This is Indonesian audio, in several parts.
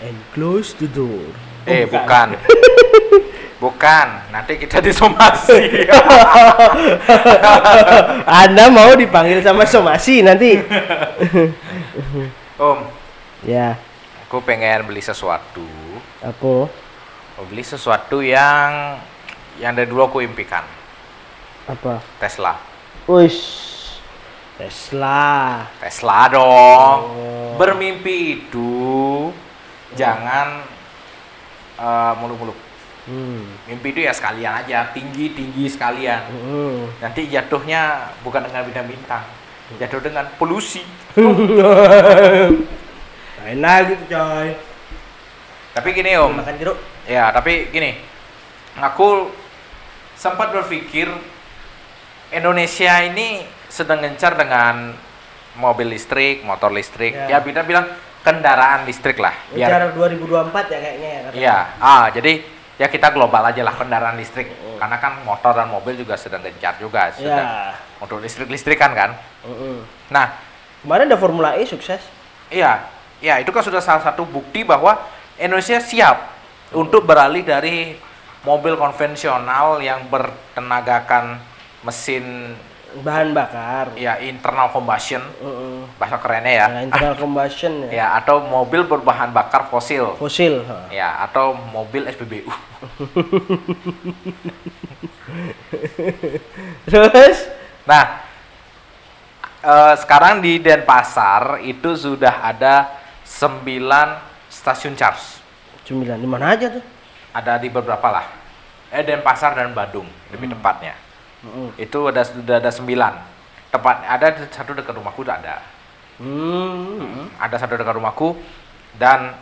and close the door. Eh, bukan. bukan. Nanti kita disomasi. Anda mau dipanggil sama somasi nanti? Om, ya, aku pengen beli sesuatu. aku Mau beli sesuatu yang yang dari dulu aku impikan. apa? Tesla. Wish, Tesla. Tesla dong. Oh. Bermimpi itu jangan eh, muluk-muluk. Hmm. Mimpi itu ya sekalian aja, tinggi-tinggi sekalian. Hmm. Nanti jatuhnya bukan dengan bintang-bintang, jatuh dengan polusi. Enak gitu coy. Tapi gini om, Makan jeruk. ya tapi gini, aku sempat berpikir Indonesia ini sedang gencar dengan mobil listrik, motor listrik. Ya. Ya, kita bilang kendaraan listrik lah. Biar Biar 2024 ya kayaknya ya. Iya, ah jadi ya kita global aja lah kendaraan listrik. Oh. Karena kan motor dan mobil juga sedang gencar juga, Ya. sedang untuk listrik-listrikan kan. Mm-mm. Nah, Kemarin ada Formula E sukses. iya, ya itu kan sudah salah satu bukti bahwa Indonesia siap untuk beralih dari mobil konvensional yang bertenagakan mesin Bahan bakar. ya internal combustion, Mm-mm. bahasa kerennya ya. Ya, internal combustion ya. ya, atau mobil berbahan bakar fosil. Fosil. ha. Ya, atau mobil SPBU. Terus? Nah, eh, sekarang di Denpasar itu sudah ada 9 stasiun charge. Cemilan di mana aja tuh? Ada di beberapa lah. Eh Denpasar dan Bandung lebih tepatnya. Mm-mm. Itu ada sudah ada 9. Tepat ada satu dekat rumahku ada. Hmm. Ada satu dekat rumahku dan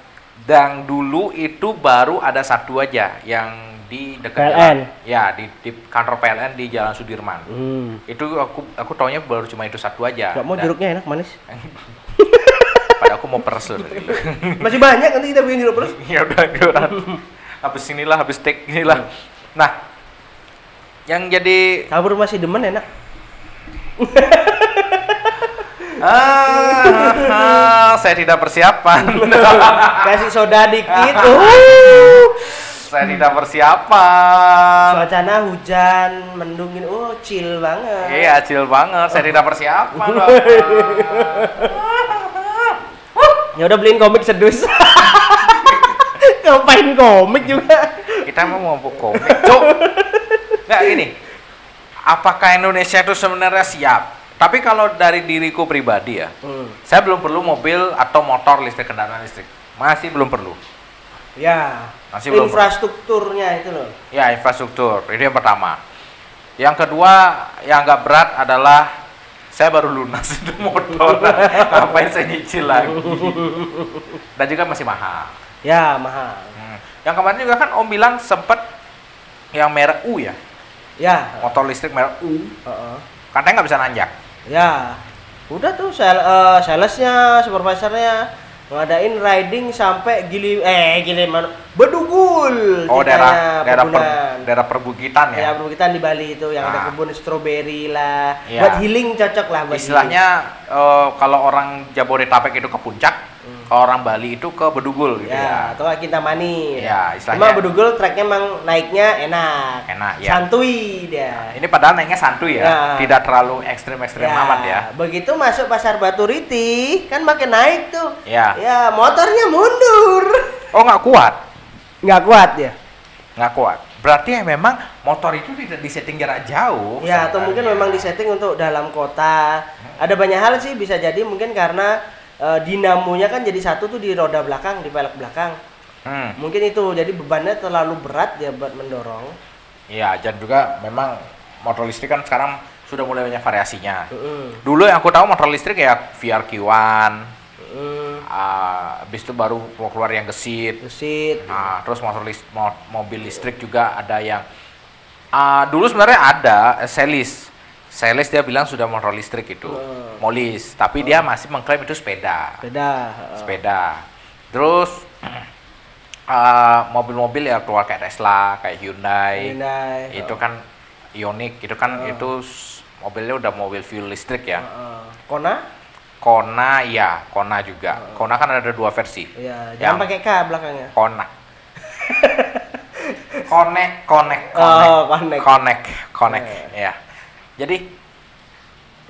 dan dulu itu baru ada satu aja yang di dekat PLN? jalan- ya di, di kantor PLN di Jalan Sudirman. Hmm. Itu aku aku taunya baru cuma itu satu aja. Gak mau Dan- jeruknya enak manis. Pada aku mau peres loh. Masih banyak nanti kita bikin jeruk terus. ya udah udah. habis inilah habis take inilah. Nah, yang jadi Kabur masih demen enak. ah, saya tidak persiapan. Kasih soda dikit. Uh. saya tidak persiapan. Suasana hujan, mendungin. Oh, chill banget. Iya, chill banget. Saya tidak persiapan. Ya udah beliin komik sedus. Ngapain komik juga? Kita mau ngomong komik, Cuk. Nggak gini. Apakah Indonesia itu sebenarnya siap? Tapi kalau dari diriku pribadi ya, Hmm. saya belum perlu mobil atau motor listrik kendaraan listrik. Masih belum perlu. Ya. Masih belum. Infrastrukturnya itu loh. Ya, infrastruktur. Ini yang pertama. Yang kedua, yang nggak berat adalah saya baru lunas itu motor. Ngapain saya nyicil lagi? Dan juga masih mahal. Ya, mahal. Hmm. Yang kemarin juga kan Om bilang sempet yang merek U ya, Ya. motor listrik merek U. Heeh. Katanya nggak bisa nanjak. Ya. Udah tuh sel eh, salesnya, supervisornya ngadain riding sampai gili eh gili mana bedugul Oh, daerah daerah per, daerah perbukitan ya. ya perbukitan di Bali itu yang ada Ah. kebun stroberi lah Iya. buat healing cocok lah buat Istilahnya eh, kalau orang Jabodetabek itu ke puncak, orang Bali itu ke Bedugul gitu ya ya. atau Kintamani Ya, istilahnya. Cuma bedugul treknya emang naiknya enak Enak ya. santuy dia Ini padahal naiknya santuy ya, Ya. tidak terlalu ekstrim-ekstrim amat ya. begitu masuk pasar Batu Riti kan makin naik tuh Ya. ya motornya mundur Oh nggak kuat, nggak kuat ya nggak kuat. Berarti ya memang motor itu tidak disetting jarak jauh. Ya, atau mungkin memang disetting untuk dalam kota. Ada banyak hal sih bisa jadi mungkin karena eh, dinamonya kan jadi satu tuh di roda belakang, di pelek belakang. Hmm. Mungkin itu jadi bebannya terlalu berat ya buat mendorong. Iya, dan juga memang motor listrik kan sekarang sudah mulai banyak variasinya. Mm-mm. Dulu yang aku tahu motor listrik ya VRQ1, Mm-mm. ah, habis itu baru keluar yang gesit. Gesit. Nah, terus motor list, mo- mobil listrik juga ada yang ah, dulu sebenarnya ada eh, Celis dia bilang sudah motor listrik itu, Hmm. molis, tapi dia masih mengklaim itu sepeda. Beda. sepeda. Terus uh, mobil-mobil ya keluar kayak Tesla, kayak Hyundai. Hyundai. Itu kan Ioniq, itu kan itu s- mobilnya udah mobil fuel listrik ya. Heeh. Kona? Kona ya, Kona juga. Kona kan ada dua versi. Iya, Yang- jangan pakai K belakangnya. Kona. Connect, connect, Oh, connect, connect. connect, connect, ya. Jadi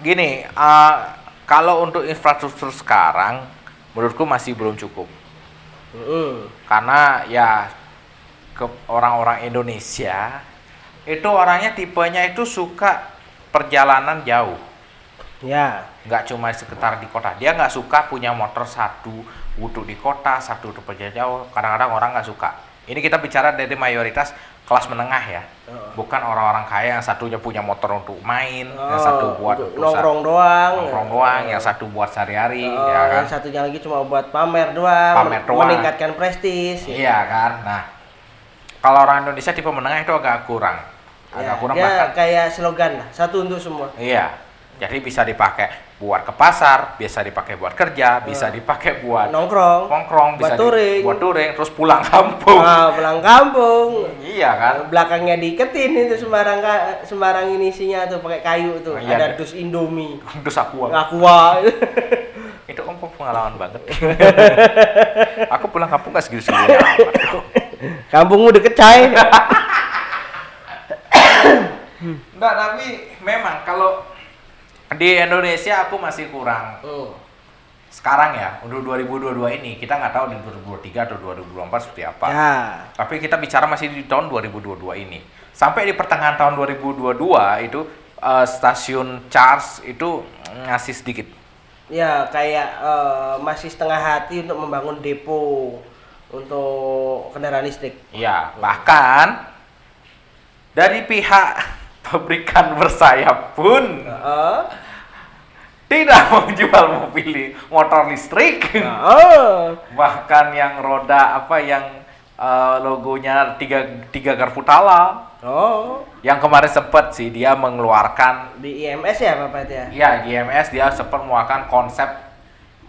gini, eh, kalau untuk infrastruktur sekarang, menurutku masih belum cukup. Mm-mm. Karena ya ke orang-orang Indonesia itu orangnya tipenya itu suka perjalanan jauh. Ya. nggak cuma sekitar di kota dia nggak suka punya motor satu duduk di kota satu untuk perjalanan jauh kadang-kadang orang nggak suka ini kita bicara dari mayoritas kelas menengah ya Oh. bukan orang-orang kaya yang satunya punya motor untuk main yang Oh, satu buat nongkrong doang. nongkrong doang yang satu buat sehari-hari Oh, ya kan yang satunya lagi cuma buat pamer doang, Pamer doang. meningkatkan prestis. iya kan nah kalau orang Indonesia tipe menengah itu agak kurang agak Ya, kurang dia bahkan kayak slogan lah, satu untuk semua. Iya. Jadi bisa dipakai buat ke pasar, bisa dipakai buat kerja, bisa dipakai buat Nongkrong, nongkrong, buat bisa touring. buat touring, terus pulang kampung. Ah, pulang kampung. Iya kan? Belakangnya diiketin itu sembarang sembarang ini isinya tuh pakai kayu tuh. Oh, iya, Ada deh. dus Indomie, Terus aku aqua. itu om pengalaman banget. aku pulang kampung gak segitu-segitunya amat. Kampungmu deket cai. Enggak, tapi memang kalau di Indonesia aku masih kurang Hmm. sekarang ya untuk 2022 ini kita nggak tahu di 2023 atau 2024 seperti apa. Ya. Tapi kita bicara masih di tahun 2022 ini. Sampai di pertengahan tahun 2022 itu eh, stasiun charge itu ngasih sedikit. Ya, kayak eh, masih setengah hati untuk membangun depo untuk kendaraan listrik. Iya, bahkan dari pihak pabrikan bersayap pun Heeh. tidak menjual mobil motor listrik. Heeh. Bahkan yang roda apa yang eh, logonya tiga tiga garpu tala. Oh, Yang kemarin sempat sih dia mengeluarkan di IMS ya Bapak itu ya? Ya, GMS dia sempat mengeluarkan konsep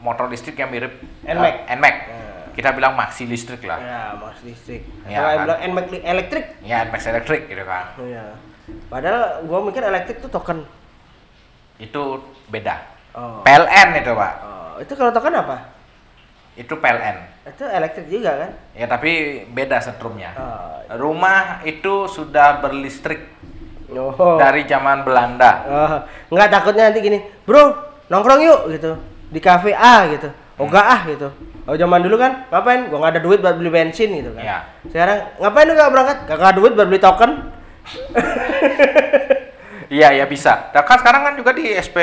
motor listrik yang mirip NMAX. eh, NMAX. Ya. Kita bilang maxi listrik lah. Ya, mas listrik. Ya, Kalau kan. bilang NMAX elektrik. Ya, NMAX elektrik gitu kan. Iya. Padahal gua mikir elektrik tuh token. Itu beda. Oh. PLN itu, Pak. Oh, itu kalau token apa? Itu PLN. Itu elektrik juga kan? Ya, tapi beda setrumnya. Oh. Rumah itu sudah berlistrik Oh. dari zaman Belanda. Oh, nggak takutnya nanti gini, bro, nongkrong yuk gitu di kafe A gitu. Oh Hmm. enggak ah gitu. Oh zaman dulu kan, ngapain? Gua nggak ada duit buat beli bensin gitu kan. Iya. Sekarang ngapain lu nggak berangkat? Gak ada duit buat beli token. Iya, ya bisa. Dan kan sekarang kan juga di SP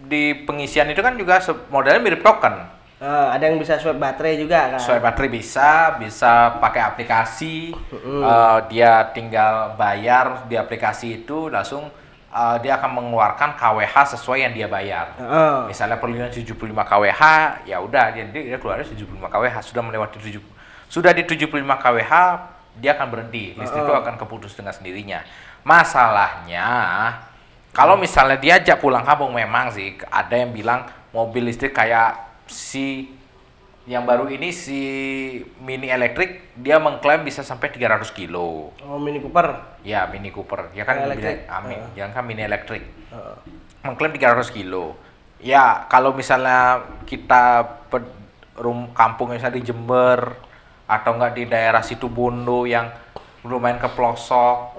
di pengisian itu kan juga modelnya mirip token. Eh, ada yang bisa swipe baterai juga kan. Swipe baterai bisa, bisa pakai aplikasi. eh, dia tinggal bayar di aplikasi itu langsung eh, dia akan mengeluarkan KWH sesuai yang dia bayar. Heeh. Misalnya perlunya 75 KWH, ya udah dia dia keluarnya 75 KWH sudah melewati 7 sudah di 75 KWH dia akan berhenti. Listrik itu akan keputus dengan sendirinya. Masalahnya kalau misalnya diajak pulang kampung memang sih ada yang bilang mobil listrik kayak si yang baru ini si mini elektrik dia mengklaim bisa sampai 300 kilo. Oh Mini Cooper. Ya mini Cooper, ya kan Elektrik. amin, jangan kan mini elektrik Heeh. mengklaim 300 kilo. Ya, kalau misalnya kita rum kampung misalnya di Jember atau enggak di daerah situ Bondo yang lumayan ke pelosok,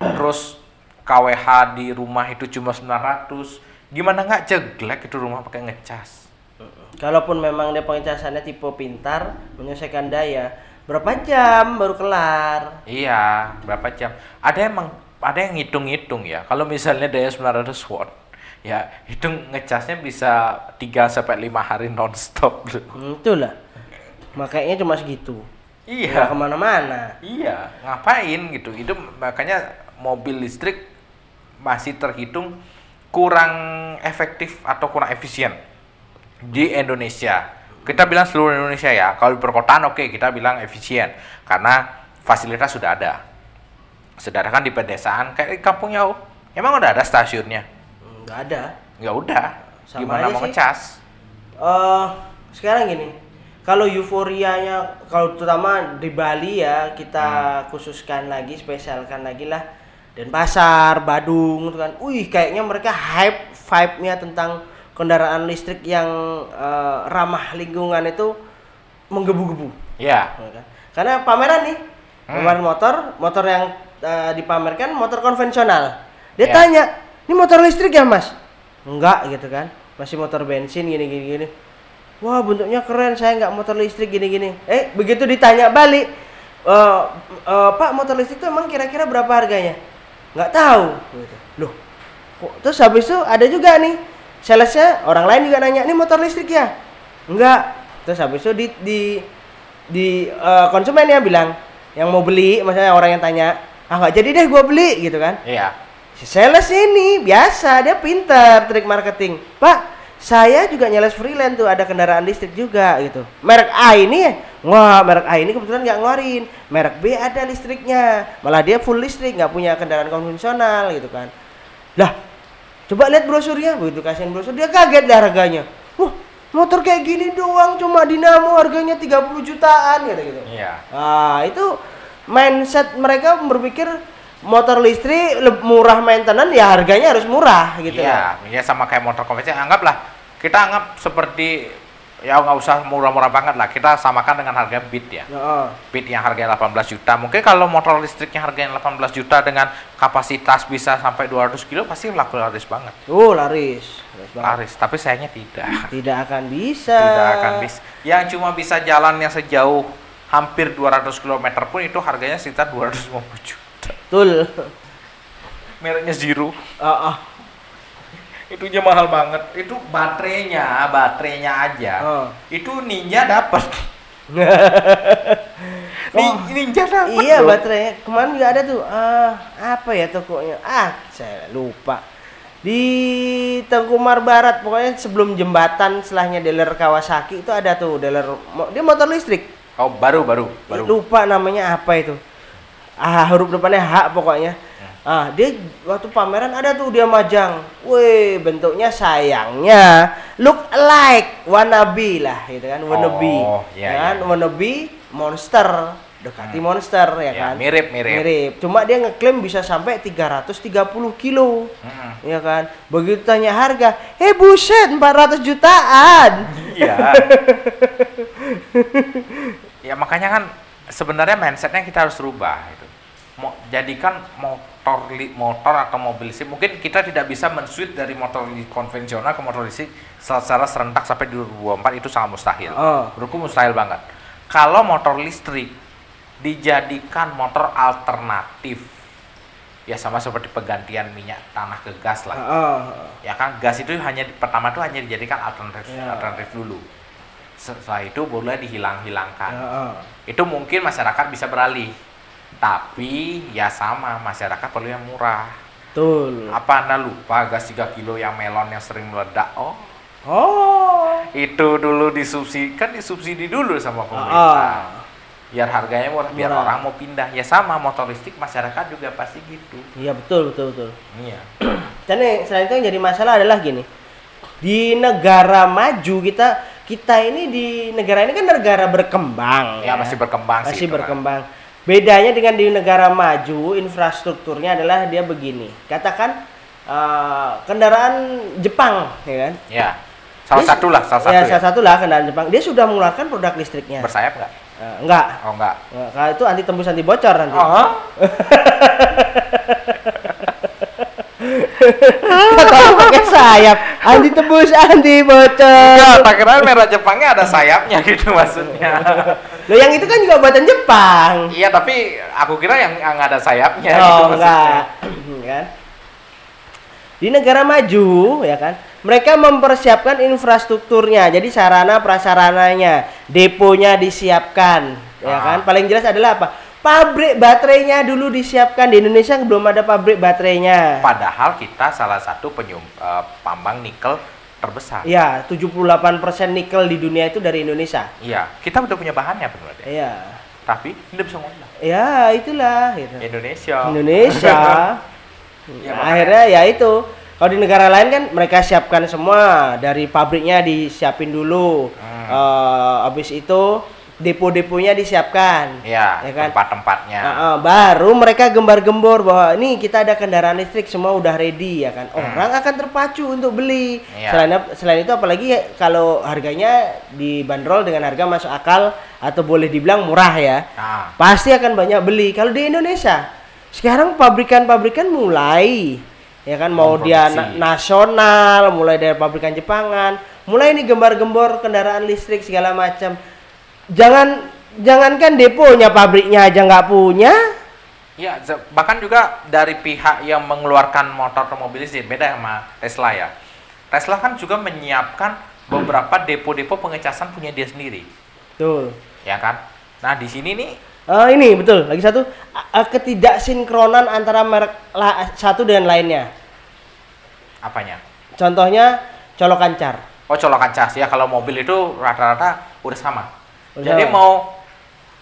terus KWH di rumah itu cuma 900, gimana nggak jeglek itu rumah pakai ngecas? Kalaupun memang dia pengecasannya tipe pintar, menyelesaikan daya, berapa jam baru kelar? Iya, berapa jam? Ada emang ada yang ngitung-ngitung ya. Kalau misalnya daya 900 watt, ya itu ngecasnya bisa 3 sampai 5 hari nonstop. Hmm, itulah. Makanya cuma segitu. Nggak Iya. ke mana-mana. Iya, ngapain gitu? Itu makanya mobil listrik masih terhitung kurang efektif atau kurang efisien di Indonesia. Kita bilang seluruh Indonesia ya. Kalau di perkotaan oke, kita bilang efisien karena fasilitas sudah ada. Sedangkan di pedesaan kayak di kampung jauh, emang udah ada stasiunnya. Nggak ada. Ya udah, Sama gimana mau sih. ngecas? eh sekarang gini, kalau euforianya, kalau terutama di Bali ya kita khususkan lagi, spesialkan lagi lah. Denpasar, Badung, itu kan, wih kayaknya mereka hype vibe-nya tentang kendaraan listrik yang eh, ramah lingkungan itu menggebu-gebu. Ya. ya kan? Karena pameran nih, Hmm. pameran motor, motor yang eh, dipamerkan motor konvensional. Dia Ya. tanya, ini motor listrik ya mas? Enggak gitu kan, masih motor bensin gini gini gini. Wah bentuknya keren, saya nggak motor listrik gini gini. Eh begitu ditanya balik, "Eh, eh, Pak motor listrik itu emang kira-kira berapa harganya? Nggak tahu. Gitu. Loh, kok terus habis itu ada juga nih salesnya orang lain juga nanya, ini motor listrik ya? Enggak. Terus habis itu di di di eh, konsumennya bilang yang mau beli, maksudnya orang yang tanya, ah nggak jadi deh gua beli gitu kan? Iya. Si sales ini biasa, dia pinter trik marketing. Pak, saya juga nyales freelance tuh, ada kendaraan listrik juga gitu. Merek A ini, wah merek A ini kebetulan nggak ngeluarin. Merek B ada listriknya, malah dia full listrik, nggak punya kendaraan konvensional gitu kan. Lah, coba lihat brosurnya, begitu kasihin brosur, dia kaget deh harganya. Wah, motor kayak gini doang, cuma dinamo harganya 30 jutaan gitu gitu. Iya. Ah, itu mindset mereka berpikir motor listrik murah maintenance ya harganya harus murah gitu Iya, ya sama kayak motor konvensional. Anggaplah kita anggap seperti ya nggak usah murah-murah banget lah. Kita samakan dengan harga Beat ya. Heeh. Beat yang harganya 18 juta. Mungkin kalau motor listriknya harganya 18 juta dengan kapasitas bisa sampai 200 kilo pasti laku laris banget. Oh, laris. Laris banget. Laris, tapi sayangnya tidak. Tidak akan bisa. Tidak akan bisa. Yang cuma bisa jalannya sejauh hampir 200 km pun itu harganya sekitar 250 juta. Betul. Mereknya Zero. Ah, ah. Itunya mahal banget. Itu baterainya, baterainya aja. Oh. Itu Ninja dapat. Oh. Ninja dapat. iya, loh. baterainya. Kemarin juga ada tuh. Ah, apa ya tokonya? Ah, saya lupa. Di Tengkumar Barat, pokoknya sebelum jembatan setelahnya dealer Kawasaki itu ada tuh dealer dia motor listrik. Oh, baru baru baru. Lupa namanya apa itu. Ah, huruf depannya H pokoknya. Ah, dia waktu pameran ada tuh dia majang. Wih, bentuknya sayangnya look alike wannabe lah gitu kan, wannabe. Oh, iya, Ya kan? iya. Wannabe monster, dekati monster ya, Ya, kan. mirip mirip. Mirip. Cuma dia ngeklaim bisa sampai 330 kilo. Mm-mm. Ya kan? Begitu tanya harga, "Eh buset, 400 jutaan." Iya. ya makanya kan sebenarnya mindsetnya kita harus rubah itu. Mau jadikan motor motor atau mobil listrik mungkin kita tidak bisa men-switch dari motor konvensional ke motor listrik secara serentak sampai di 2024 itu sangat mustahil. Oh. Menurutku mustahil banget. Kalau motor listrik dijadikan motor alternatif ya sama seperti penggantian minyak tanah ke gas lah Heeh. ya kan gas itu hanya pertama itu hanya dijadikan alternatif Ya. alternatif dulu setelah itu boleh dihilang-hilangkan Heeh. itu mungkin masyarakat bisa beralih tapi ya sama masyarakat perlu yang murah Betul. apa anda lupa gas 3 kilo yang melon yang sering meledak oh Oh. itu dulu disubsidi kan disubsidi dulu sama pemerintah Ah. biar harganya murah biar Murah. orang mau pindah ya sama motor listrik masyarakat juga pasti gitu Iya betul betul betul. iya Dan nih, selain itu yang jadi masalah adalah gini. Di negara maju kita kita ini di negara ini kan negara berkembang ya masih berkembang sih masih itu kan. Bedanya dengan di negara maju infrastrukturnya adalah dia begini. Katakan eh, kendaraan Jepang ya kan. ya salah Dia- satu lah salah satu ya, ya, salah satu lah kendaraan Jepang. Dia sudah mengeluarkan produk listriknya. bersayap nggak Eh, enggak. oh enggak Enggak, kalau itu anti tembus anti bocor nanti. oh Kalau pakai sayap, anti tembus, anti bocor. Enggak, tak kira merah Jepangnya ada sayapnya gitu maksudnya. Loh yang itu kan juga buatan Jepang. iya, tapi aku kira yang yang ada sayapnya gitu oh, maksudnya. enggak. kan? Di negara maju, ya kan? Mereka mempersiapkan infrastrukturnya. Jadi sarana prasarananya, deponya disiapkan, ya Ah. kan? Paling jelas adalah apa? Pabrik baterainya dulu disiapkan di Indonesia belum ada pabrik baterainya. Padahal kita salah satu penyum eh, pambang nikel terbesar. Iya, 78% nikel di dunia itu dari Indonesia. Iya, kita udah punya bahannya benar Iya. Tapi tidak bisa ngolah. Ya, itulah gitu. Indonesia. Indonesia. Ya, Nah, akhirnya ya itu. Kalau di negara lain kan mereka siapkan semua dari pabriknya disiapin dulu. Hmm. Eh, habis itu depo-deponya disiapkan. Ya, Ya kan? tempat-tempatnya. Nah, eh, baru mereka gembar-gembor bahwa ini kita ada kendaraan listrik semua udah ready ya kan. Orang akan terpacu untuk beli. Hmm. Iya. Selain selain itu apalagi ya, kalau harganya dibanderol dengan harga masuk akal atau boleh dibilang murah ya. Nah, Pasti akan banyak beli. Kalau di Indonesia sekarang pabrikan-pabrikan mulai ya kan mau dia na- nasional, mulai dari pabrikan Jepangan, mulai ini gembar-gembor kendaraan listrik segala macam. Jangan jangankan deponya pabriknya aja nggak punya. ya bahkan juga dari pihak yang mengeluarkan motor atau mobil listrik beda sama Tesla ya. Tesla kan juga menyiapkan beberapa depo-depo pengecasan punya dia sendiri, Betul. ya kan? Nah di sini nih Eh, ini betul. Lagi satu a- ketidaksinkronan antara merek la- satu dengan lainnya. apanya? Contohnya colokan car. Oh colokan cas ya kalau mobil itu rata-rata udah sama. Udah Jadi mau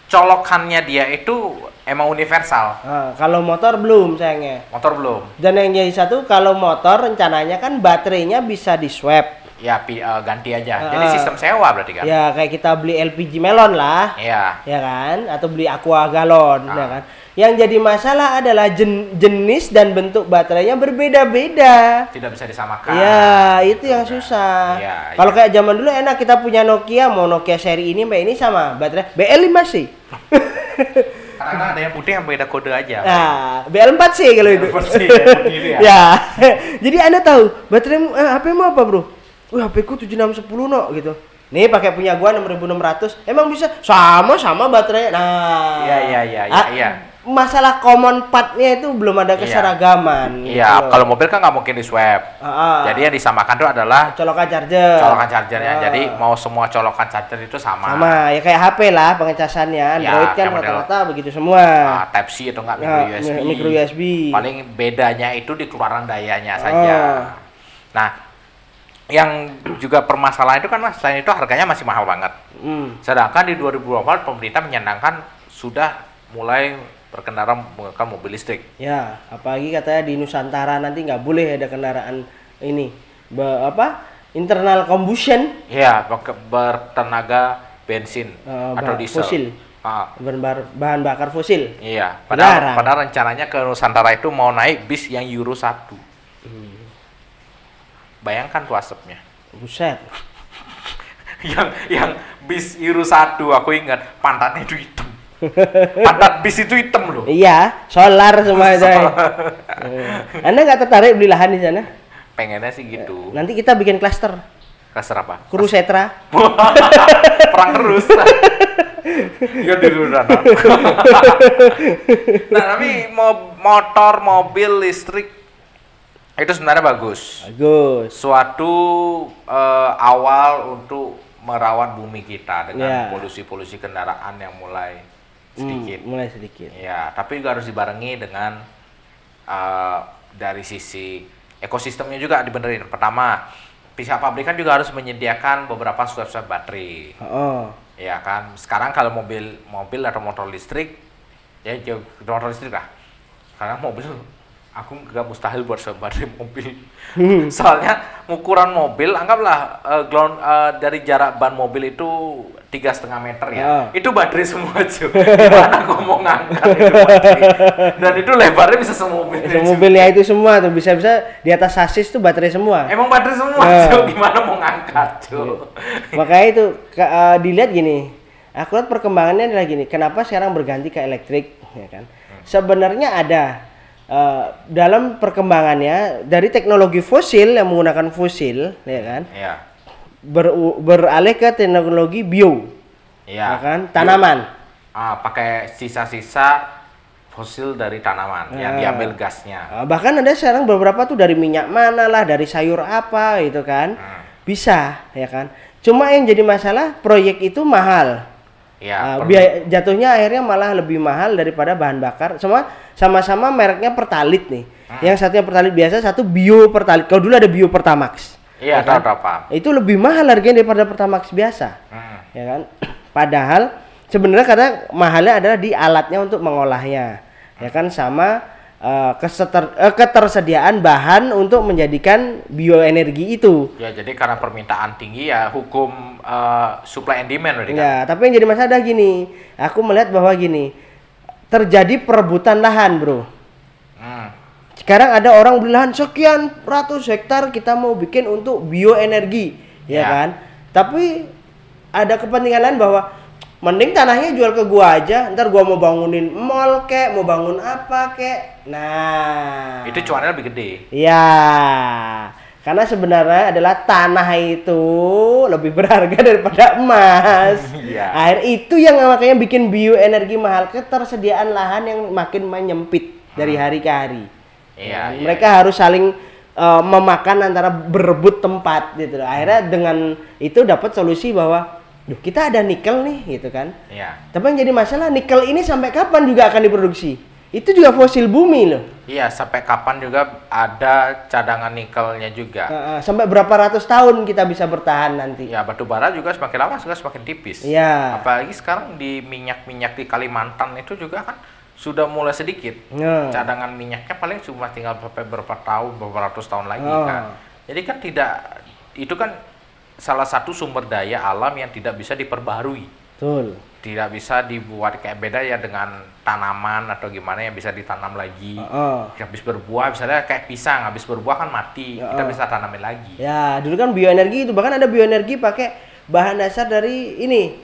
colokannya dia itu emang universal, Nah, kalau motor belum sayangnya. motor belum. Dan yang jadi satu kalau motor rencananya kan baterainya bisa di swap. Ya eh, ganti aja. Jadi Ah. sistem sewa berarti kan? Ya kayak kita beli LPG melon lah, Iya. ya kan? Atau beli aqua galon, Ah. ya kan? Yang jadi masalah adalah jen- jenis dan bentuk baterainya berbeda-beda. Tidak bisa disamakan. Ya, itu yang susah. Iya, Kalau iya. kayak zaman dulu enak kita punya Nokia, mau Nokia seri ini, mbak ini sama baterai BL5 sih. Karena ada yang putih yang beda kode aja. Nah, BL4 sih kalau itu. BL4 sih, ya, begini ya. ya. Jadi Anda tahu, baterai eh, HP mu apa, Bro? Wih, HP ku 7610 no gitu. Nih pakai punya gua 6600. Emang bisa sama sama baterainya. Nah. Iya, iya, iya, iya, iya. Masalah common part-nya itu belum ada keseragaman. gitu Iya, kalau mobil kan nggak mungkin di swap. Ah, ah. Jadi yang disamakan itu adalah colokan charger. colokan chargernya. Ah. Jadi mau semua colokan charger itu sama. sama ya kayak HP lah pengecasannya Android kan kayak model- rata-rata begitu semua Ah, Type C atau enggak micro Ya, USB. mi- micro USB. Paling bedanya itu di keluaran dayanya saja. Ah. Nah, yang juga permasalahan itu kan Mas, selain itu harganya masih mahal banget. Hmm. Sedangkan di 2024 pemerintah menyandangkan sudah mulai berkendara menggunakan mobil listrik. ya apalagi katanya di Nusantara nanti nggak boleh ada kendaraan ini Be- apa internal combustion ber- bertenaga bensin Eh, atau diesel. fosil. Ah, bahan bakar fosil iya, padahal, padahal rencananya ke Nusantara itu mau naik bis yang Euro 1. Hmm. Bayangkan tuh asapnya. buset yang yang bis Euro 1 aku ingat pantatnya itu. Pantat bis itu hitam loh. iya solar semua itu Eh, anda nggak tertarik beli lahan di sana Pengennya sih gitu. nanti kita bikin klaster Kasar apa? Kurusetra Perang terus. Iya Rana. nah, tapi mo- motor, mobil listrik itu sebenarnya bagus. bagus Suatu eh, awal untuk merawat bumi kita dengan Ya. polusi-polusi kendaraan yang mulai sedikit. Hmm, mulai sedikit Ya, tapi juga harus dibarengi dengan eh, dari sisi ekosistemnya juga dibenerin. Pertama, pihak pabrikan juga harus menyediakan beberapa swab-swab baterai. oh Ya kan, sekarang kalau mobil mobil atau motor listrik, ya jauh motor listrik lah. Karena mobil, aku nggak mustahil buat swab baterai mobil. Soalnya ukuran mobil, anggaplah eh, ground, eh, dari jarak ban mobil itu tiga setengah meter ya. Ah. Itu baterai semua cuy. Gimana aku mau ngangkat itu baterai? Dan itu lebarnya bisa semobil. mobilnya itu semua tuh bisa-bisa di atas sasis tuh baterai semua Emang baterai semua Ah. cuy. Gimana mau ngangkat cuy? makanya itu ke- eh, dilihat gini aku lihat perkembangannya adalah gini kenapa sekarang berganti ke elektrik ya kan sebenarnya ada eh, dalam perkembangannya dari teknologi fosil yang menggunakan fosil ya kan Iya. ber- beralih ke teknologi bio Iya. ya kan tanaman ah, pakai sisa-sisa fosil dari tanaman yang Ah. diambil gasnya. Eh, bahkan ada sekarang beberapa tuh dari minyak mana lah dari sayur apa gitu kan Hmm. bisa ya kan cuma yang jadi masalah proyek itu mahal Ya, Uh, biaya jatuhnya akhirnya malah lebih mahal daripada bahan bakar. Semua sama-sama mereknya Pertalit nih. Hmm. Yang satunya Pertalit biasa, satu Bio Pertalit. Kalau dulu ada Bio Pertamax. Iya, ya kan? tahu paham. Itu lebih mahal harganya daripada Pertamax biasa. Hmm. Ya kan? Padahal sebenarnya karena mahalnya adalah di alatnya untuk mengolahnya. Ya kan sama eh, keseter- eh, ketersediaan bahan untuk menjadikan bioenergi itu. Ya, jadi karena permintaan tinggi ya hukum eh, supply and demand berarti kan. Ya, tapi yang jadi masalah adalah gini. Aku melihat bahwa gini, terjadi perebutan lahan, Bro. Hmm. Sekarang ada orang beli lahan sekian ratus hektar kita mau bikin untuk bioenergi, ya, Ya. kan? Tapi ada kepentingan lain bahwa mending tanahnya jual ke gua aja, ntar gua mau bangunin mall kek, mau bangun apa kek. Nah, Itu cuannya lebih gede. Ya, karena sebenarnya adalah tanah itu lebih berharga daripada emas. Iya. Air itu yang makanya bikin bioenergi mahal, ketersediaan lahan yang makin menyempit dari hari ke hari. Iya, Ya, iya, mereka harus saling eh, memakan antara berebut tempat gitu. Akhirnya dengan itu dapat solusi bahwa Duh, kita ada nikel nih gitu kan. Iya. Tapi yang jadi masalah nikel ini sampai kapan juga akan diproduksi? Itu juga fosil bumi loh. Iya, sampai kapan juga ada cadangan nikelnya juga. Heeh, sampai berapa ratus tahun kita bisa bertahan nanti? Ya, batu bara juga semakin lama juga semakin tipis. Iya. Apalagi sekarang di minyak-minyak di Kalimantan itu juga kan sudah mulai sedikit. Nah. Cadangan minyaknya paling cuma tinggal sampai berapa tahun, beberapa ratus tahun lagi Oh. kan. Jadi kan tidak itu kan salah satu sumber daya alam yang tidak bisa diperbarui. Betul. Tidak bisa dibuat kayak beda ya dengan tanaman atau gimana yang bisa ditanam lagi. Heeh. Habis berbuah misalnya kayak pisang, habis berbuah kan mati, kita Ya. bisa tanamin lagi. Ya, dulu kan bioenergi itu bahkan ada bioenergi pakai bahan dasar dari ini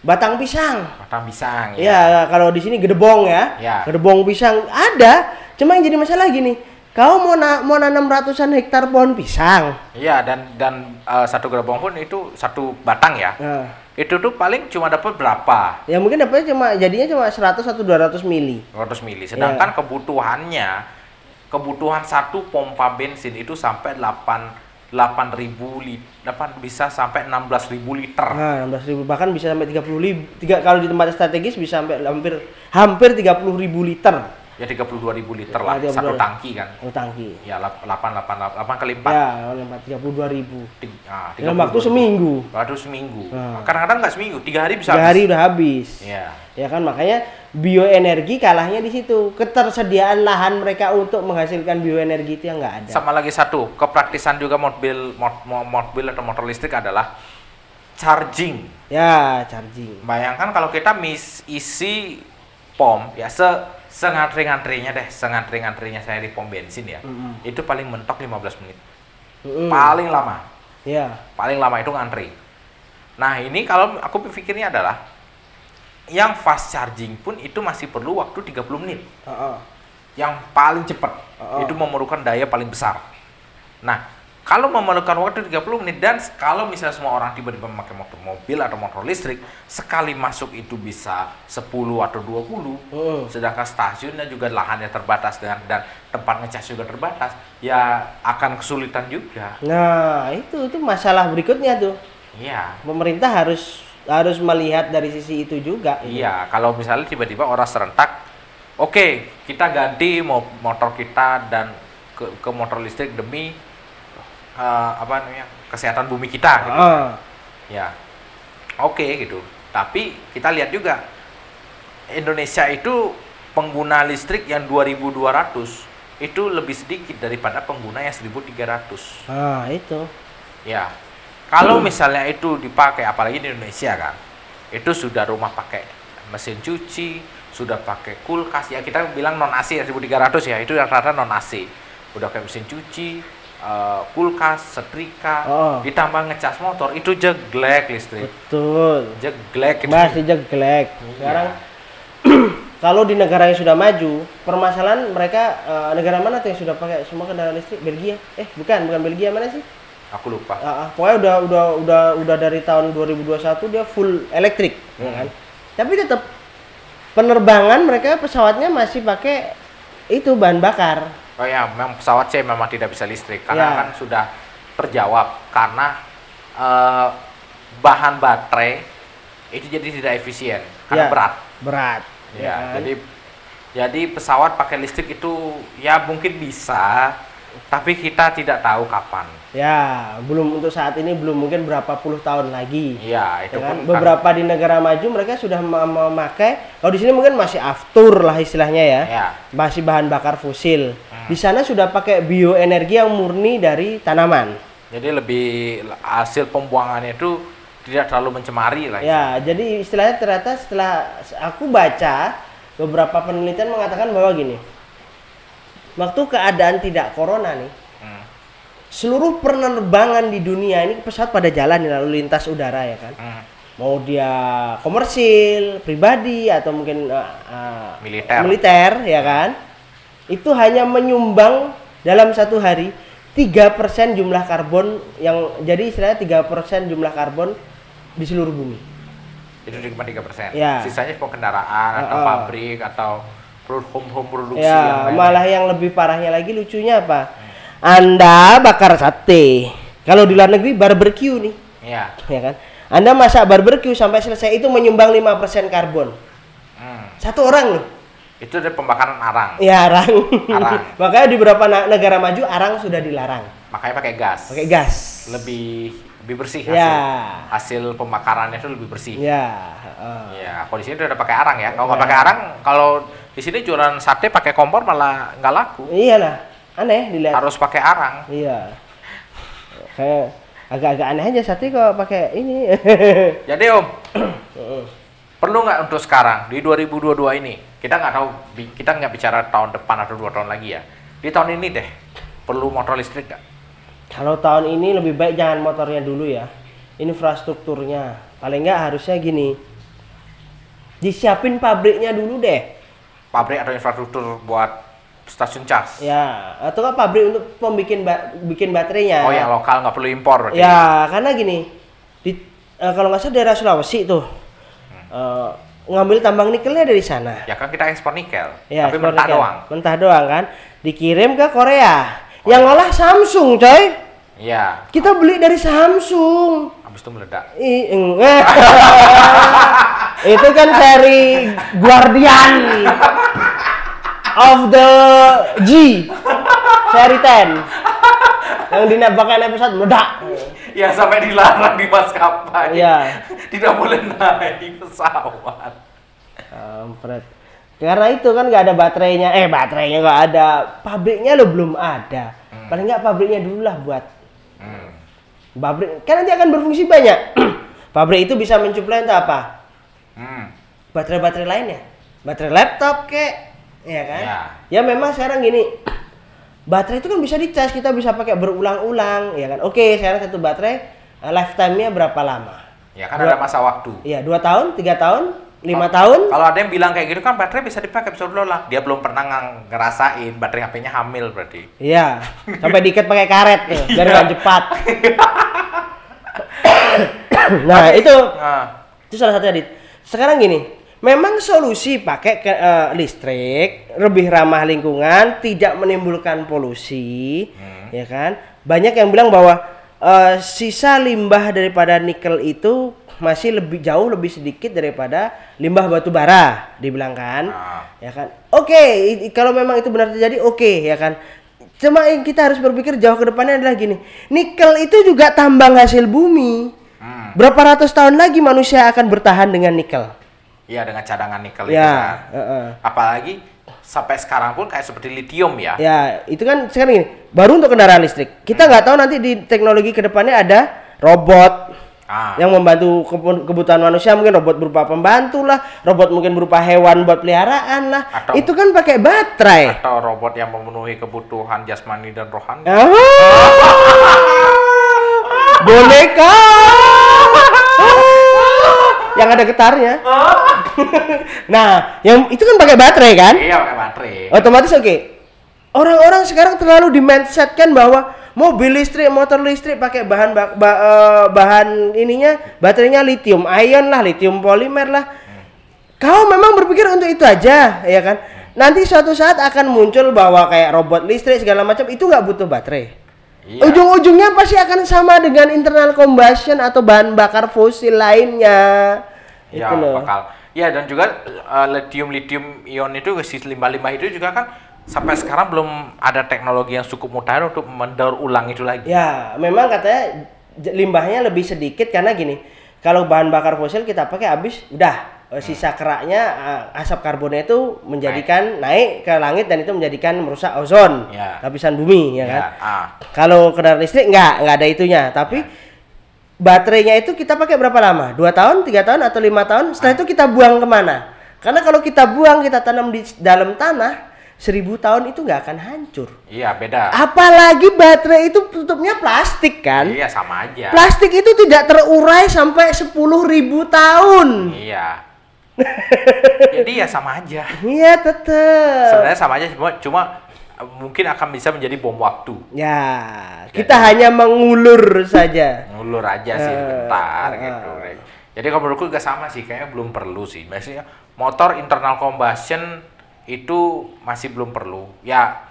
batang pisang. Batang pisang Ya, kalau di sini gedebong ya. Ya. Gedebong pisang ada. Cuma yang jadi masalah gini, kau mau na mau nanam ratusan hektar pohon pisang. Iya dan dan eh, satu gerbong pun itu satu batang ya. Nah, Itu tuh paling cuma dapat berapa? ya mungkin dapatnya cuma jadinya cuma 100 atau 200 mili. 200 mili. Iya. Sedangkan kebutuhannya kebutuhan satu pompa bensin itu sampai 8 8000 liter, bisa sampai 16000 liter. Nah, 16.000 bahkan bisa sampai 30 ribu. Tiga, kalau di tempat strategis bisa sampai hampir hampir 30 ribu liter. Ya 32.000 liter lah Ya, 32.000. satu tangki kan. Oh, tangki. Ya 8 8 8 kali 4. Ya, lempar 32 ribu. Nah, Dalam waktu seminggu. Waktu seminggu. Nah. Kadang-kadang nggak seminggu, tiga hari bisa Tiga habis. hari udah habis. Iya. Ya kan makanya bioenergi kalahnya di situ. Ketersediaan lahan mereka untuk menghasilkan bioenergi itu yang nggak ada. Sama lagi satu, kepraktisan juga mobil mo- mo- mobil atau motor listrik adalah charging. Ya, charging. Bayangkan kalau kita mis isi pom ya se sengantri-ngantrinya deh, sengantri-ngantrinya saya di pom bensin ya. Mm-mm. Itu paling mentok 15 menit. Mm-mm. Paling lama. Ya. Paling lama itu ngantri. Nah, ini kalau aku pikirnya adalah yang fast charging pun itu masih perlu waktu 30 menit. Heeh. yang paling cepat Oh. itu memerlukan daya paling besar. Nah, kalau memerlukan waktu 30 menit dan kalau misalnya semua orang tiba-tiba memakai motor mobil atau motor listrik, sekali masuk itu bisa 10 atau 20, Heeh. sedangkan stasiunnya juga lahannya terbatas dengan dan tempat ngecas juga terbatas, ya akan kesulitan juga. Nah, itu itu masalah berikutnya tuh. Iya. Pemerintah harus harus melihat dari sisi itu juga. Iya, kalau misalnya tiba-tiba orang serentak, oke, kita ganti mo- motor kita dan ke, ke motor listrik demi eh, apa namanya kesehatan bumi kita. Gitu. Heeh. Ya, oke gitu. Tapi kita lihat juga Indonesia itu pengguna listrik yang 2.200 itu lebih sedikit daripada pengguna yang 1.300. Nah, itu. Ya, kalau misalnya itu dipakai, apalagi di Indonesia kan, itu sudah rumah pakai mesin cuci, sudah pakai kulkas, ya kita bilang non AC ya 1300 ya, itu rata-rata non AC. Udah kayak mesin cuci, eh, kulkas, setrika, Oh. ditambah ngecas motor, itu jeglek listrik, Betul. jeglek. itu. Masih jeglek. Sekarang kalau di negara yang sudah maju, permasalahan mereka eh, negara mana tuh yang sudah pakai semua kendaraan listrik? Belgia? Eh, bukan, bukan Belgia mana sih? Aku lupa. Ah, ah, pokoknya udah udah udah udah dari tahun 2021 dia full elektrik, ya Hmm. kan? Tapi tetap penerbangan mereka pesawatnya masih pakai itu bahan bakar. Oh ya, memang pesawat saya memang tidak bisa listrik karena Ya. kan sudah terjawab karena eh, bahan baterai itu jadi tidak efisien karena Ya, berat. Berat. Ya, kan? jadi jadi pesawat pakai listrik itu ya mungkin bisa, tapi kita tidak tahu kapan. Ya, belum untuk saat ini belum mungkin berapa puluh tahun lagi. Iya, itu Ya kan? pun kan- Beberapa di negara maju mereka sudah mem- memakai kalau di sini mungkin masih aftur lah istilahnya ya. Ya. Masih bahan bakar fosil. Di sana sudah pakai bioenergi yang murni dari tanaman. Jadi lebih hasil pembuangannya itu tidak terlalu mencemari lah. Ya, jadi istilahnya ternyata setelah aku baca beberapa penelitian mengatakan bahwa gini. Waktu keadaan tidak corona nih, Hmm. seluruh penerbangan di dunia ini pesawat pada jalan lalu lintas udara ya kan. Hmm. Mau dia komersil, pribadi atau mungkin uh, uh, Militer. militer ya kan. Itu hanya menyumbang dalam satu hari 3% jumlah karbon yang jadi istilahnya 3% jumlah karbon di seluruh bumi. Itu cuma tiga persen. Ya. Sisanya semua kendaraan atau Uh-uh. pabrik atau home home produksi Ya, yang malah yang lebih parahnya lagi lucunya apa? Anda bakar sate. Kalau di luar negeri barbecue nih, Iya. ya kan? Anda masak barbecue sampai selesai itu menyumbang 5% karbon. Hmm. Satu orang loh. Itu dari pembakaran arang. Ya, arang. Arang. Makanya di beberapa negara maju arang sudah dilarang. Makanya pakai gas. Pakai gas. Lebih lebih bersih hasil. Ya. Hasil pembakarannya itu lebih bersih. Ya, heeh. Ya, kalau di sini udah pakai arang ya. Kalau nggak pakai arang, kalau di sini jualan sate pakai kompor malah nggak laku. Iyalah. Aneh dilihat. Harus pakai arang. Iya. Kayak agak-agak aneh aja sate kok pakai ini. Jadi Om. Perlu nggak untuk sekarang di 2022 ini? Kita nggak tahu, kita nggak bicara tahun depan atau dua tahun lagi ya. Di tahun ini deh, perlu motor listrik nggak? Kalau tahun ini lebih baik jangan motornya dulu ya. Infrastrukturnya. Paling nggak harusnya gini. Disiapin pabriknya dulu deh. Pabrik atau infrastruktur buat stasiun cas? Ya, atau kan pabrik untuk pembikin ba- bikin baterainya. Oh, yang lokal nggak perlu impor berarti? Ya, karena gini. Di eh, kalau nggak salah daerah Sulawesi tuh. Eh, ngambil tambang nikelnya dari sana. Ya kan kita ekspor nikel, Ya, tapi ekspor mentah nikel. doang. Mentah doang kan. Dikirim ke Korea. Yang ngolah Samsung, coy. Iya, Kita beli dari Samsung. habis itu meledak. I- eh. itu kan seri Guardian of the G seri 10 yang dinamakan episode meledak Ya sampai dilarang di maskapai. Iya. Tidak boleh naik pesawat. Kampret. karena itu kan nggak ada baterainya eh baterainya nggak ada pabriknya lo belum ada paling nggak pabriknya dulu lah buat Hmm. pabrik kan nanti akan berfungsi banyak pabrik itu bisa mensuplai entah apa Hmm. baterai-baterai lainnya baterai laptop kek ya kan Ya. ya memang sekarang gini baterai itu kan bisa dicas kita bisa pakai berulang-ulang ya kan oke sekarang satu baterai eh, lifetime-nya berapa lama Ya kan Dua- ada masa waktu. Iya dua tahun tiga tahun lima Kalau- tahun Kalau ada yang bilang kayak gitu kan baterai bisa dipakai bisa lah. Dia belum pernah ng- ngerasain baterai HP-nya hamil berarti. iya sampai diikat pakai karet tuh biar Iya. nggak cepat nah itu Nah, itu salah satu edit sekarang gini memang solusi pakai ke, eh, listrik lebih ramah lingkungan tidak menimbulkan polusi Hmm. ya kan banyak yang bilang bahwa eh, sisa limbah daripada nikel itu masih lebih jauh lebih sedikit daripada limbah batu bara dibilang kan Ah. ya kan oke i- kalau memang itu benar terjadi oke ya kan cuma yang kita harus berpikir jauh ke depannya adalah gini nikel itu juga tambang hasil bumi hmm. Berapa ratus tahun lagi manusia akan bertahan dengan nikel? Iya dengan cadangan nikel itu Ya, kan. heeh. Apalagi sampai sekarang pun kayak seperti lithium ya. Ya, itu kan sekarang ini baru untuk kendaraan listrik. Kita nggak tahu nanti di teknologi ke depannya ada robot Ah. yang membantu kebu- kebutuhan manusia, mungkin robot berupa pembantu lah, robot mungkin berupa hewan buat peliharaan lah. Atau- itu kan pakai baterai. Atau robot yang memenuhi kebutuhan jasmani dan rohani. Ah, boneka yang ada getarnya. nah, yang itu kan pakai baterai kan? Iya pakai baterai. Otomatis oke. Orang-orang sekarang terlalu dimindsetkan bahwa mobil listrik, motor listrik pakai bahan bak- ba- eh, bahan ininya baterainya lithium ion lah, lithium polimer lah. Kau memang berpikir untuk itu aja, ya kan? Nanti suatu saat akan muncul bahwa kayak robot listrik segala macam itu nggak butuh baterai. Iya. Ujung-ujungnya pasti akan sama dengan internal combustion atau bahan bakar fosil lainnya. Ya, itu loh. bakal. Ya dan juga lithium lithium ion itu si limbah-limbah itu juga kan sampai sekarang belum ada teknologi yang cukup modern untuk mendaur ulang itu lagi. Ya, memang katanya limbahnya lebih sedikit karena gini, kalau bahan bakar fosil kita pakai habis udah eh, sisa keraknya eh, asap karbonnya itu menjadikan naik. ke langit dan itu menjadikan merusak ozon Ya. lapisan bumi ya kan. ah. Kalau kendaraan listrik nggak nggak ada itunya, tapi baterainya itu kita pakai berapa lama? Dua tahun, tiga tahun atau lima tahun? Setelah itu kita buang ke mana? Karena kalau kita buang kita tanam di dalam tanah seribu tahun itu nggak akan hancur. Iya, beda. Apalagi baterai itu tutupnya plastik kan? Iya, sama aja. Plastik itu tidak terurai sampai 10.000 tahun. Iya. Jadi ya sama aja. Iya tetep. Sebenarnya sama aja cuma cuma mungkin akan bisa menjadi bom waktu. Ya, kita hanya mengulur saja. Ngulur aja sih Eh, bentar eh, gitu. eh. Jadi kalau menurutku juga sama sih, kayaknya belum perlu sih. Maksudnya motor internal combustion itu masih belum perlu. Ya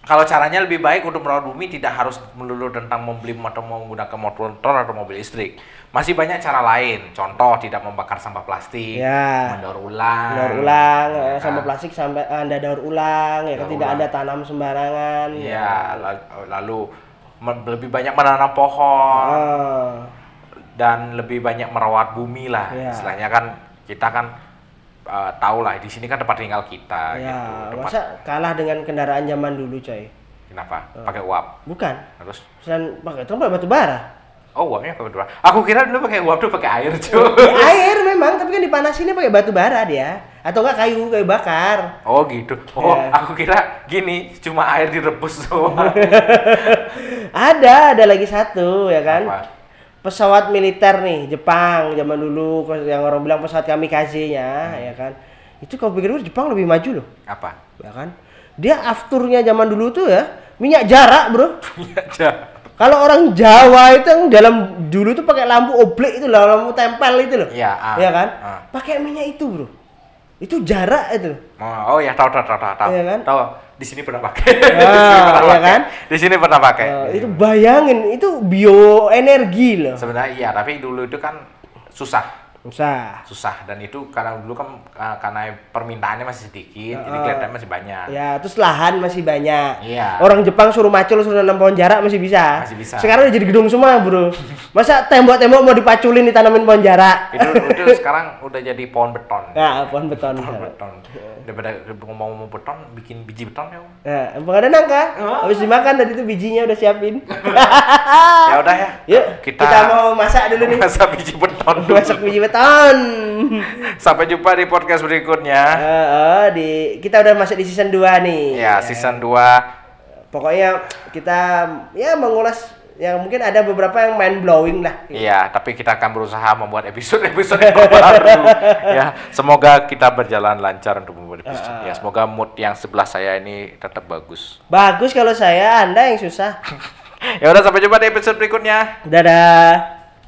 kalau caranya lebih baik untuk merawat bumi tidak harus melulu tentang membeli atau menggunakan motor atau mobil listrik. Masih banyak cara lain. Contoh tidak membakar sampah plastik, Ya. mendaur ulang. daur ulang Ya eh, kan? sampah plastik sampai eh, anda daur ulang ya kan Daur tidak ulang. ada tanam sembarangan Iya, la- lalu lebih banyak menanam pohon Ah, dan lebih banyak merawat bumi lah. Iya. Istilahnya kan kita kan uh, tahu lah di sini kan tempat tinggal kita ya gitu. Tempat masa kalah dengan kendaraan zaman dulu coy kenapa? Pakai uap. bukan Terus selain pakai itu batu bara oh uapnya pakai dua. Aku kira dulu pakai uap tuh pakai air, cuy. Ya, air memang tapi kan dipanasinnya pakai batu bara dia atau enggak kayu kayu bakar Oh gitu. Oh, Iya. aku kira gini, cuma air direbus doang. ada ada lagi satu ya kan Apa? Pesawat militer nih Jepang zaman dulu yang orang bilang pesawat kamikaze-nya Hmm. ya kan itu kalau pikir Jepang lebih maju loh Apa? ya kan dia afturnya zaman dulu tuh ya minyak jarak bro Punya aja. kalau orang Jawa itu yang dalam dulu tuh pakai lampu oblek itu loh lampu tempel itu loh Iya, ah. ya kan Ah. pakai minyak itu bro itu jarak itu Oh, oh ya tahu tahu tahu tahu tahu. Iya kan? Tahu. Di sini pernah pakai. di Ah, sini pernah iya pakai. kan? Di sini pernah pakai. Eh, itu bayangin itu bioenergi loh Sebenarnya iya, tapi dulu itu kan susah, usah susah dan itu karena dulu kan uh, karena permintaannya masih sedikit, jadi Ah. kelihatannya masih banyak. ya terus lahan masih banyak Iya. orang Jepang suruh macul suruh nanam pohon jarak masih bisa Masih bisa. sekarang udah jadi gedung semua bro masa tembok-tembok mau dipaculin ditanamin pohon jarak Itu itu sekarang udah jadi pohon beton. nah pohon beton Pohon beton. Daripada ngomong-ngomong beton, bikin biji beton ya. Nah, emang ada nangka? Oh. Habis dimakan tadi itu bijinya udah siapin. Ya udah ya. Yuk, kita, kita, mau masak dulu nih. masak biji beton dulu. Masak biji beton. Sampai jumpa di podcast berikutnya. Eh, eh, di kita udah masuk di season 2 nih. Ya, season 2 Pokoknya kita ya mengulas yang mungkin ada beberapa yang mind blowing lah. Iya, tapi kita akan berusaha membuat episode-episode yang baru. ya, semoga kita berjalan lancar untuk membuat episode. Ya, semoga mood yang sebelah saya ini tetap bagus. Bagus kalau saya, Anda yang susah. ya udah sampai jumpa di episode berikutnya. Dadah.